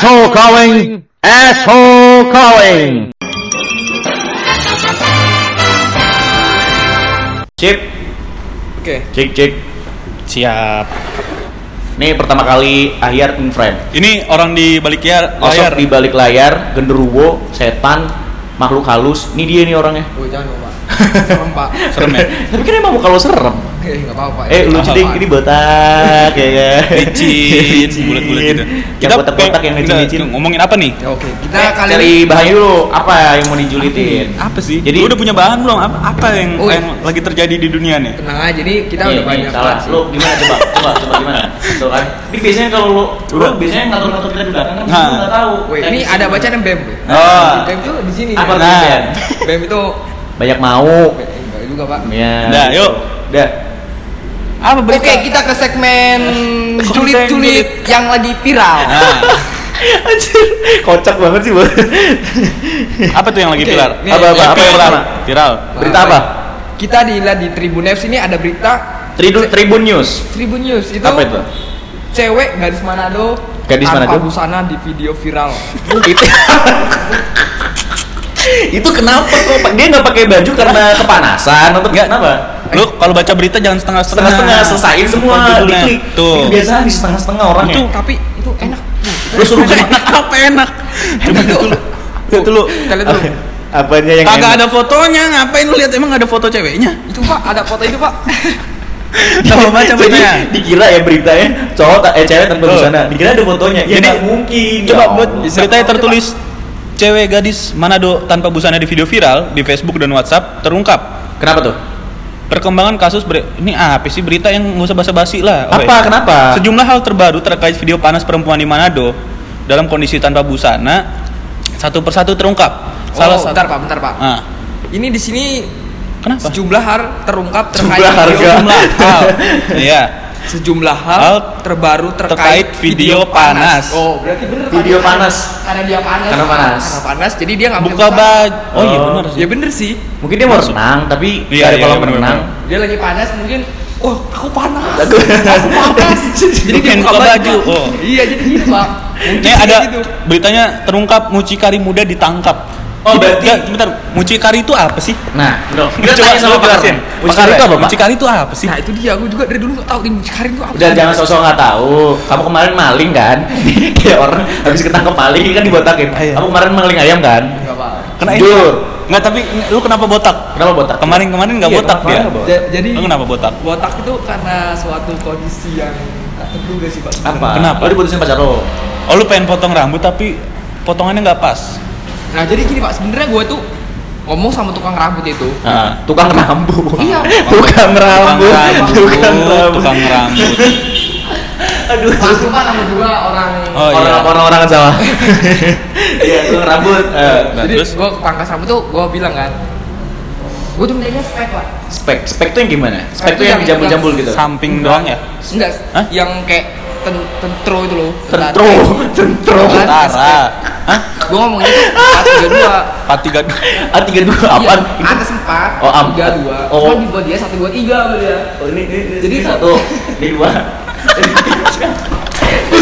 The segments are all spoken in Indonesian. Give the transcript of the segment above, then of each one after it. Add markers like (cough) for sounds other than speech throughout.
Asshole calling! Asshole calling! Cip, Oke. cik cik. Siap. Nih pertama kali akhir in frame. Ini orang di balik ya- layar. Osok di balik layar, genderuwo, setan, makhluk halus. Ini dia nih orangnya. Oh, jangan. Serem, Pak. Serem ya? (laughs) Tapi kan emang muka lo serem. Oke, enggak apa-apa. Eh, lu jadi ini botak ya kan. (laughs) Licin, bulat-bulat gitu. Kita botak-botak yang licin-licin. ngomongin apa nih? Ya, oke. Kita Kita kali cari bahannya dulu. Apa yang mau dijulitin? Apa sih? Jadi- udah punya bahan belum? Apa, apa yang, Oh, yang lagi terjadi di dunia nih? tenang aja. Jadi kita udah banyak salah. Lu gimana coba? Coba coba gimana? Tuh kan. Ini biasanya kalau lu lu biasanya ngatur-ngatur kita di belakang kan Nah. lu enggak tahu. Ini ada bacaan BEM. Oh. BEM itu di sini. Apa tuh, Nah. BEM itu Banyak mau. Enggak juga, Pak. Ya. Dah, yuk. Dah. Apa berita? Oke, kita ke segmen (laughs) Konten julit-julit yang lagi viral. Nah, (laughs) Anjir, kocak banget sih, Bang. apa tuh yang lagi Oke, viral? Apa, apa, Yang apa yang viral? pertama? Viral. Berita Nah, apa? Kita dilihat di Tribun News ini ada berita Tribun Tribun News. Tribun News itu Apa itu? cewek gadis Manado Gadis tanpa Manado? busana di video viral. (laughs) itu (laughs) itu kenapa kok Pak? dia nggak pakai baju karena (laughs) kepanasan atau Nggak. kenapa Lu kalau baca berita jangan setengah-setengah. setengah-setengah selesaiin semua Judulnya. diklik Tuh. itu biasanya di setengah-setengah orang Itu Tapi itu enak. lu suruh kan enak apa enak? (laughs) Dulu. Lihat dulu. Kita lihat dulu. apanya yang Kagak enak? ada fotonya, ngapain lu lihat emang ada foto ceweknya? Itu Pak, ada foto itu Pak. Coba baca Jadi, beritanya. dikira ya beritanya cowok eh cewek tanpa Tuh. busana dikira ada fotonya ya Jadi, mungkin Coba ya buat beritanya tertulis cewek gadis Manado tanpa busana di video viral di Facebook dan WhatsApp terungkap. kenapa tuh Perkembangan kasus ber- ini apa sih berita yang nggak usah basa-basi lah. apa Oke. kenapa Sejumlah hal terbaru terkait video panas perempuan di Manado dalam kondisi tanpa busana satu persatu terungkap. Salah satu- bentar Pak, bentar Pak. Ah, Ini di sini kenapa? sejumlah hal terungkap terkait Jumlah harga. video Sejumlah hal. (laughs) Iya. Sejumlah hal, Hal terbaru terkait, terkait video panas. Oh, berarti bener Pak. video panas Karena dia panas. Karena panas. Karena panas, jadi dia nggak Buka baju. Oh, iya Oh. benar sih. Ya bener sih. mungkin dia mau renang tapi Iya, dari iya, kolam bener, renang Dia lagi panas mungkin Oh, aku panas. (laughs) Aku- panas. (laughs) jadi dia buka buka baju. baju. Oh. Iya, jadi gitu, Pak. Mungkin Ini kayak ada gitu. beritanya terungkap mucikari muda ditangkap. Oh, berarti- Nggak, sebentar, mucikari itu apa sih? nah Coba kita tanya sama lu Pak jelasin. Mucikari itu apa Pak? Mucikari itu apa sih? Nah, itu dia. Aku juga dari dulu nggak tahu di mucikarin itu apa. Udah jangan sosok nggak tahu. Kamu kemarin maling kan? (laughs) Kayak orang habis ketangkep maling kan dibotakin. Iya. Kamu kemarin maling ayam kan? Enggak, Pak. Kena. Jujur. Nggak, tapi lu kenapa botak? Kenapa botak? Kemarin-kemarin nggak Iya, botak dia. Ja- jadi Lu kenapa botak? botak itu karena suatu kondisi yang tak terduga sih, Pak. Apa? Kenapa? Oh diputusin pacar lo. Oh lu pengen potong rambut tapi potongannya nggak pas. Nah, jadi gini, Pak. Sebenarnya gue tuh ngomong sama tukang rambut itu. Ah, tukang rambut. Iya. (laughs) Tukang rambut. rambut, Tukang rambut. tukang rambut. (laughs) Aduh. Itu Pak nama juga orang Oh, iya. Orang orang orang sama. (laughs) Iya, tukang rambut. Eh, Nah, Jadi terus? gue ke pangkas rambut tuh gue bilang kan, gue tuh minta spek pak. spek, spek tuh yang gimana? Spek Spek tuh tuh yang yang- jambul-jambul gitu. Samping doang ya? Enggak, Hah? yang kayak ten tentro itu loh. Tentro, tentro. Kan? Tara. Hah? Gue ngomongnya tuh empat tiga dua. Empat tiga. Ah, tiga dua? Iya, atas empat, Oh, am- tiga dua. oh. Oh, di buat dia satu dua tiga sama dia. Oh, ini, ini, ini Jadi satu, (laughs) ini dua.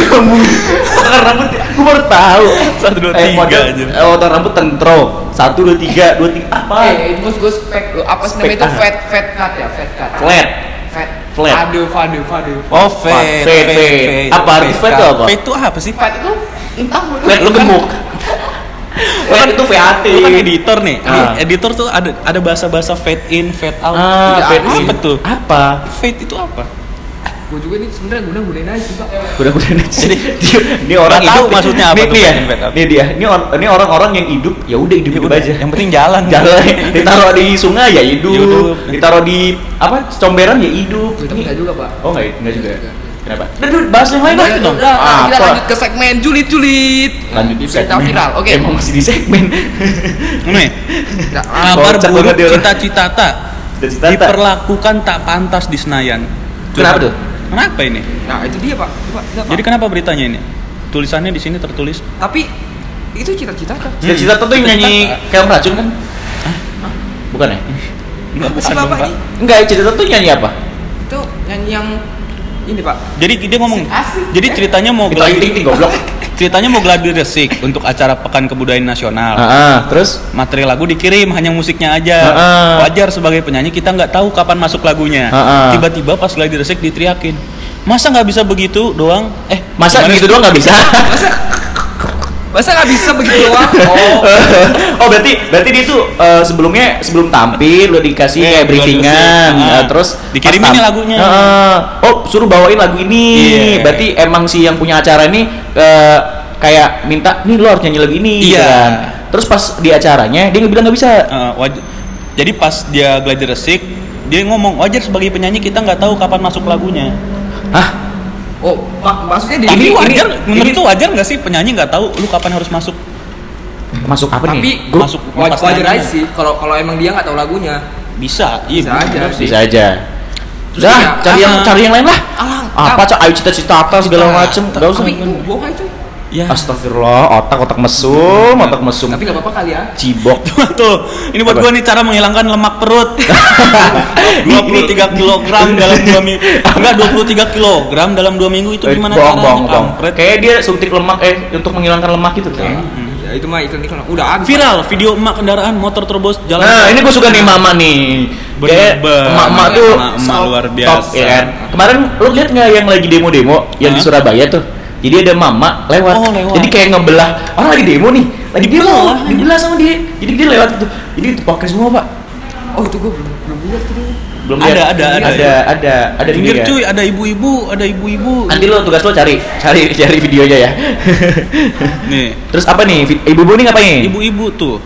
Kamu tukang rambut, gue baru tahu. Satu, dua, Eh, tiga aja. eh, tukang rambut tentro. Satu, dua, tiga, dua, tiga. Apa? Eh, itu gue spek apa sih namanya itu apa? fat fat cut ya, fat cut. Flat. Flat. Aduh, fadu, fadu. Oh, fade. Fade, fade. Apa arti fade itu apa? Fade itu apa sih? Fat itu entah Flat lu gemuk. Flat itu VAT. Lu kan editor nih. Ah. editor tuh ada ada bahasa-bahasa fade in, fade out. Ah, Iya, fade apa in. tuh? Apa? Fade itu apa? Gue juga ini sebenarnya guna gunain aja sih pak. Udah udah jadi (laughs) dia, ini orang Nggak tahu hidup maksudnya apa nih, ya. Ini dia. Ini or- ini orang-orang yang hidup ya udah hidup hidup aja. Yang penting jalan. (laughs) Jalan (laughs) ditaruh di sungai ya hidup, Hidup. ditaruh di apa comberan ya hidup. Tapi Ini- enggak juga pak. Oh enggak, enggak juga. Kenapa? Udah, udah bahas yang lain lah. udah, udah, kita Apa? lanjut ke segmen julit-julit. Lanjut di segmen. viral. Oke. Emang masih di segmen. Nih, Nah, kabar buruk Cita-cita tak. diperlakukan tak pantas di Senayan. Kenapa tuh? Kenapa ini? Nah itu dia pak. Coba, coba, Pak. Jadi kenapa beritanya ini? Tulisannya di sini tertulis Tapi itu cita-cita kan? Cita-cita tuh yang nyanyi kayak racun kan? Bukan ya? Enggak Apa sih bapak ini? Enggak, cita-cita tuh nyanyi apa? Itu nyanyi yang ini pak. Jadi dia ngomong. Asik. Jadi ceritanya mau Itu ting ting goblok. (laughs) ceritanya mau gladi resik untuk acara Pekan Kebudayaan Nasional. Ah, ah, terus Materi lagu dikirim hanya musiknya aja. Heeh. Wajar sebagai penyanyi kita nggak tahu kapan masuk lagunya. Tiba-tiba pas gladi resik diteriakin. Masa nggak bisa begitu doang? Eh masa gitu doang nggak bisa? Masa Masa nggak bisa begitu doang? (laughs) Oh. oh berarti berarti dia tuh eh, sebelumnya sebelum tampil udah dikasih Iya, kayak briefingan eh, Ah. terus Dikirimin tam- lagunya. Heeh. oh suruh bawain lagu ini Iya. berarti emang si yang punya acara ini eh, kayak minta nih lo harus nyanyi lagu ini gitu Iya. kan. terus pas di acaranya dia bilang nggak bisa Eh, waj- Jadi pas dia gladi resik dia ngomong wajar sebagai penyanyi kita nggak tahu kapan masuk lagunya. hah Oh, mak maksudnya di Tapi Ini- wajar, ini- menurut ini- wajar nggak sih penyanyi nggak tahu lu kapan harus masuk? masuk apa tapi nih Gua- masuk wajar, wajar aja sih kalau kalau emang dia nggak tahu lagunya. Bisa, iya Bisa aja. sih. bisa aja Terus Dah, dia- cari yang ah. cari yang lain lah. Alah, Apa cok? Ayo cita-cita apa segala macem. Gak usah. Tapi bohong aja cuy. Ya. Astagfirullah, otak otak mesum, otak mesum. Tapi nggak apa-apa kali ya. Cibok. (laughs) Tuh, ini buat gua nih cara menghilangkan lemak perut. (laughs) 23 kilogram dalam 2 minggu. (laughs) Enggak 23 kilogram dalam 2 minggu itu Eh, gimana bohong, caranya? bohong, bohong. kampret? Kayak dia suntik lemak eh untuk menghilangkan lemak itu kayak. Ya itu mah iklan iklan udah habis. Viral video emak kendaraan motor terobos jalan. Nah, ini gue suka nih mama nih. Bener emak-emak tuh Emak-emak top- luar top, biasa. ya kan? Kemarin lu lihat nggak yang lagi demo-demo yang di? Surabaya tuh? Jadi ada mama lewat. Oh, lewat. Jadi kayak ngebelah orang lagi demo nih, lagi demo, Dibelah. dibelah sama dia. Jadi dia lewat itu. Jadi dipakai semua, Pak. Oh itu gue belum belum lihat tuh. Belum Ada, lihat. ada, ada. ada, ada, ada di Pinggir dia. cuy, ada ibu-ibu, ada ibu-ibu. Nanti lo tugas lo cari, cari cari videonya ya. (laughs) Nih, Terus apa nih? Ibu-ibu nih ngapain? ibu-ibu tuh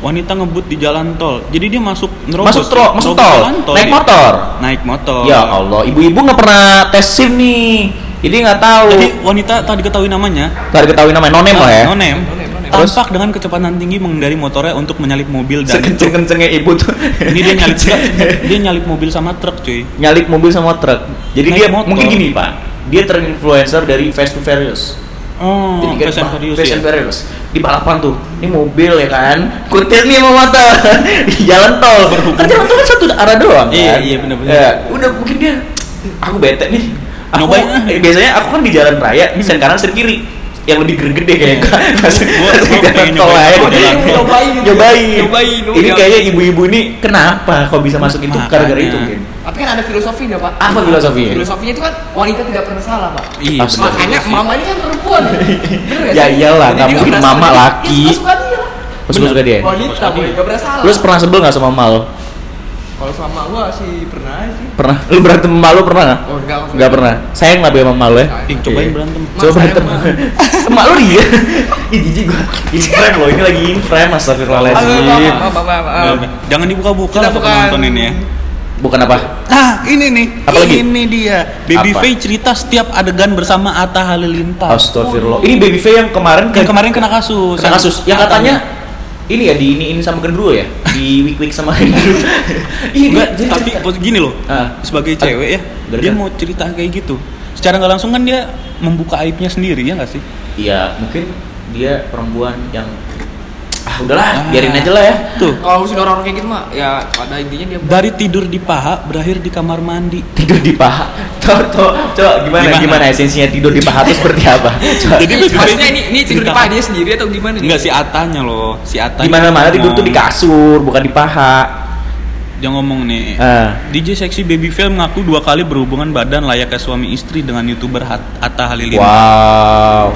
wanita ngebut di jalan tol. Jadi dia masuk nerobos. masuk tol, masuk tol, jalan naik dia. motor. Naik motor. Ya Allah, ibu-ibu nggak pernah tes SIM nih. Jadi nggak tahu. Jadi wanita tak diketahui namanya. Tadi ketahui namanya nonem lah ya. Nonem. Nonem, nonem. Terus? Tampak dengan kecepatan tinggi mengendari motornya untuk menyalip mobil dan Sekenceng-kencengnya ibu tuh. ini dia nyalip (laughs) dia nyalip mobil sama truk cuy. nyalip mobil sama truk. Jadi Naik dia motor. mungkin gini pak, dia terinfluencer dari Fast and Furious. Oh, Jadi kan Fast and Furious Fast ya? and Furious. Di balapan tuh, ini mobil ya kan, kutil nih sama motor (laughs) di jalan tol. Kan jalan tol kan satu arah doang kan. Iya, iya, bener-bener. Ya, udah mungkin dia, aku bete nih. Aku, Nyobain eh, biasanya aku kan di jalan raya, di sen kanan sen kiri yang lebih gede kayak Iya. kasih Gua- kasih gua jalan tol aja. (laughs) Nyobain. nyobain Nyobain. ini Nyobain. kayaknya ibu-ibu ini kenapa kok bisa masuk itu gara-gara itu mungkin Tapi kan ada filosofinya pak. Apa filosofinya? Filosofinya itu kan wanita tidak pernah salah pak. Iya. Makanya mama ini kan perempuan. (laughs) Nggak Ya iyalah, nggak mungkin mama laki. Suka dia. Terus gue suka dia Wanita boy, gak pernah salah. Terus pernah sebel gak sama mal? Kalau sama gua sih pernah sih. Pernah? Lu berantem sama malu pernah gak? Oh enggak. Gak pernah. Sayang lah sama malu ya. Ih, cobain berantem. Coba berantem. (laughs) Emak lu dia. Ih jijik gua. In frame loh, ini lagi in frame maaf. Jangan dibuka-buka lah nonton ini ya. Bukan apa? Nah, ini nih. Apa lagi? Ini dia. Baby? Faye cerita setiap adegan bersama Atta Halilintar. Astagfirullah. Ini baby Faye yang kemarin Yang kemarin kena kasus. kena kasus. Yang katanya ini ya di ini ini sama gendruwo ya di week week sama gendruwo (laughs) jadi tapi gini loh. Ah. Sebagai cewek ya, Gara-gara- dia mau cerita kayak gitu. Secara nggak langsung kan dia membuka aibnya sendiri ya nggak sih? iya mungkin dia perempuan yang udahlah Ah. biarin aja lah ya Tuh. Kalau urusin orang-orang kayak gitu mah ya pada intinya dia Dari tidur di paha berakhir di kamar mandi. tidur di paha coba coba coba gimana Gimana? gimana, esensinya tidur di paha itu seperti apa coba. Jadi Faye Maksudnya ini ini tidur di cerita- paha dia sendiri atau gimana nih? Enggak si Atanya loh, si Atanya. di mana mana tidur tuh di kasur bukan di paha Dia ngomong nih. ah DJ seksi Baby Faye mengaku dua kali berhubungan badan layaknya suami istri dengan youtuber Hat- Atta Halilintar. wow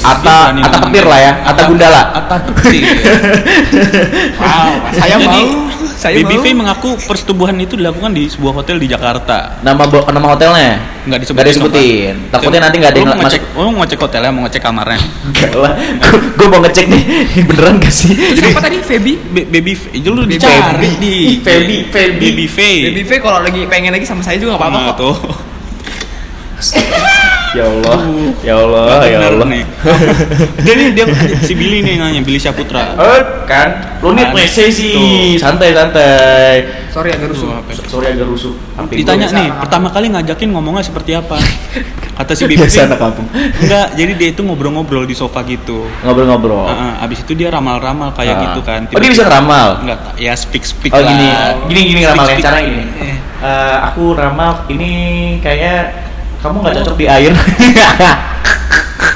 Ata Ata petir lah ya Ata gundala Atta petir. (laughs) Wow, saya Jadi, mau. Saya Baby mau. Faye mengaku persetubuhan itu dilakukan di sebuah hotel di Jakarta. nama nama hotelnya Nggak disebutin. Nggak disebutin. Takutnya nanti nggak ada yang masuk. ngecek, lu mau ngecek hotelnya, mau ngecek kamarnya. Enggak lah gue mau ngecek nih (laughs) beneran gak sih Terus apa tadi Feby? Ba- Baby Faye, itu lu Baby dicari di Feby, Feby. Baby Faye. Baby Faye kalau lagi pengen lagi sama saya juga nggak apa-apa Nah, kok. tuh. (laughs) ya Allah ya Allah ya Allah nih. dia nih dia si Billy nih nanya Billy Syaputra. Eh, kan lu nih? WC sih santai santai Sorry agak rusuh. Apa? sorry agak rusuh Sampai Ditanya nih, pertama kali ngajakin ngomongnya seperti apa? Kata si Baby biasa (laughs) anak kampung Enggak, jadi dia itu ngobrol-ngobrol di sofa gitu. ngobrol-ngobrol Heeh, abis itu dia ramal-ramal kayak Ah. gitu kan. oh dia bisa ngeramal Enggak, ya speak speak oh lah. gini gini gini ramalnya cara gini Eh. Eh, aku ramal ini kayaknya kamu nggak cocok di air. (laughs)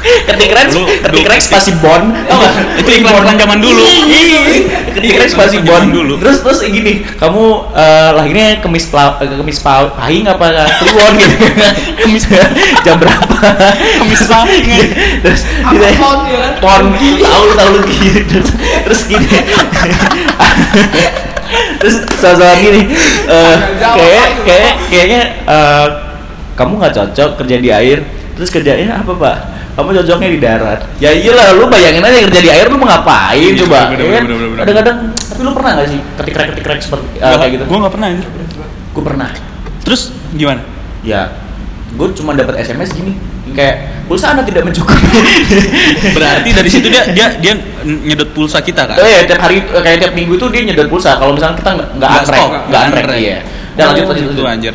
Ketik Rex ketik Rex spasi bon? (laughs) Itu iklan-iklan zaman dulu. Ketik Rex spasi Iklan-iklan bon. dulu. terus terus gini kamu eh, lahirnya kemis pla, eh, kemis pau pahing apa kliwon gitu. (laughs) Kemis jam berapa? Kemis pahing, ya. terus gitu ya. pon, tahu tahu lu gitu terus, terus gini. Terus soal gini. Eh, Jawab, kayak kayak kayaknya eh, kamu nggak cocok kerja di air terus kerjanya apa pak kamu cocoknya di darat ya iyalah lu bayangin aja kerja di air lu mau ngapain Iya, coba bener, ya kan? kadang-kadang tapi lu pernah nggak sih ketik rek ketik rek seperti eh, kayak gitu Gue nggak pernah anjir. gue pernah Terus gimana? ya gue cuma dapat sms gini kayak pulsa anda tidak mencukupi (laughs) Berarti dari situ dia dia dia nyedot pulsa kita kan? Oh iya, tiap hari eh, kayak tiap minggu tuh dia nyedot pulsa. Kalau misalnya kita nggak nggak stok, nggak untrack. iya. Dan lanjut lanjut gitu, lanjut. anjir.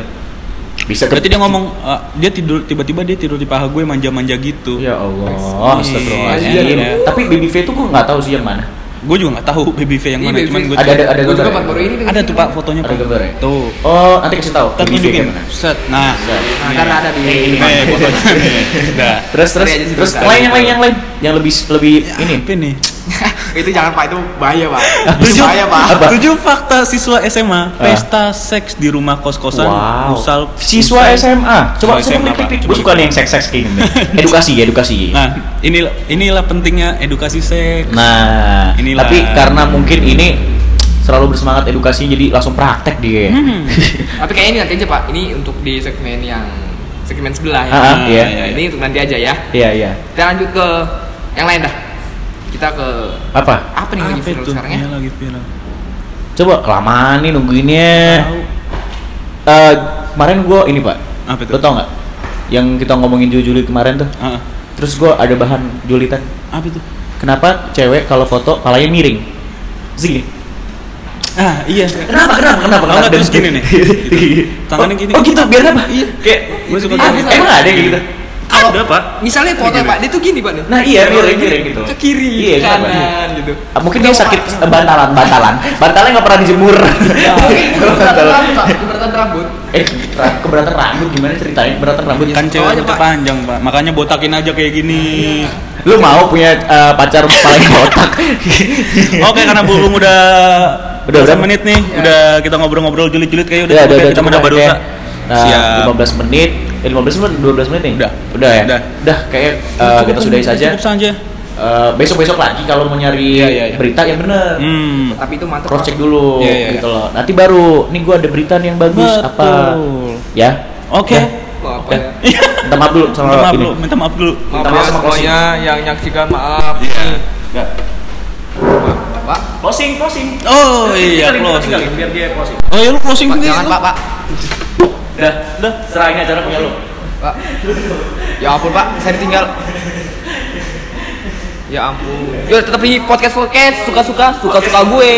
Bisa Berarti dia ngomong eh, dia tidur tiba-tiba dia tidur di paha gue manja-manja gitu. Ya Allah, Iya, astagfirullahaladzim. iya. Tapi baby V itu gue nggak tahu sih yang mana. Gue juga nggak tahu baby V yang mana, cuman gue Ada ada ada gambar. baru ini ada tuh pak fotonya Ada gambar ya? Tuh. Oh, nanti kasih tahu. Kayak mana. Set. Nah. Set. Nah, kan ada di Ini, Nih fotonya. Terus terus terus lain yang lain yang lain yang lebih lebih ini. Apa nih? (laughs) itu jangan pak itu bahaya pak Tujuh, bahaya pak Apa? tujuh fakta siswa SMA pesta seks di rumah kos-kosan Wow. usal Siswa SMA. Coba SMA, klik. Gue suka nih yang seks seks kayak gini. (laughs) Edukasi edukasi. Nah, inilah inilah pentingnya edukasi seks. Nah, Inilah. tapi karena mungkin ini selalu bersemangat edukasi jadi langsung praktek dia. Hmm. (laughs) tapi kayaknya ini nanti aja pak ini untuk di segmen yang segmen sebelah ya Ah, ah, iya. iya, ini untuk nanti aja ya Iya iya. kita lanjut ke yang lain dah kita ke Apa? apa nih lagi Apa viral itu? sekarang ya Iya, lagi viral. Coba kelamaan nih nungguinnya. Eh, kemarin gue ini pak. Apa itu? Lo tau nggak? Yang kita ngomongin juli kemarin tuh. Ah, Terus gue ada bahan julitan. apa itu? Kenapa cewek kalau foto palanya miring? Segini. Ah, iya. Kenapa? Kenapa? Kenapa? Dan- terus gini nih? (laughs) Gitu. Tangannya gini. Oh gitu, biar apa? Iya. Kayak Gue suka gitu. Emang ada kayak gitu? Ada, Pak. misalnya foto pak dia tuh gini pak nih Nah, iya, Kalau miring, gini, miring gitu. ke kiri Iya, ke kanan gitu Ah, Mungkin dia sakit eh, bantalan, bantalan. Bantalnya nggak pernah dijemur. (laughs) keberatan Bantalan. rambut pak keberatan rambut Eh, ra- keberatan rambut gimana ceritain keberatan rambut? Kan cewek aja, rambutnya Pak. panjang, Pak. Makanya botakin aja kayak gini. Lu mau punya eh, pacar palanya botak? (laughs) Oke, karena belum udah Udah, berapa udah. menit nih, udah kita ngobrol-ngobrol julid-julid kayak udah Udah, udah, ya, udah, kita cukup udah lah, baru kayak, Nah, Siap. 15 menit, eh 15 menit, 12 menit nih? Udah. Udah ya? Udah. Udah, kayak eh, Cukup, kita sudahi saja. Cukup saja. Eh, besok-besok lagi kalau mau nyari Iya, iya, iya. berita yang bener. Hmm. tapi itu mantap Cross check dulu Iya, iya, gitu loh. Nanti baru, nih gua ada berita nih yang bagus apa? Betul. Ya. Oke. Ya. Wah, apa ya? Minta maaf dulu sama Minta maaf ini. dulu, minta maaf dulu. maaf Minta ya maaf sama semuanya yang nyaksikan maaf Iya. Enggak. pak Closing, closing. Oh iya, closing. biar dia closing. Oh iya lu closing sendiri. jangan lu. pak pak Udah, udah. Serahin acara punya lu. pak. Ya ampun pak. Saya ditinggal. Ya ampun. Yo tetap di podcast podcast suka suka suka suka gue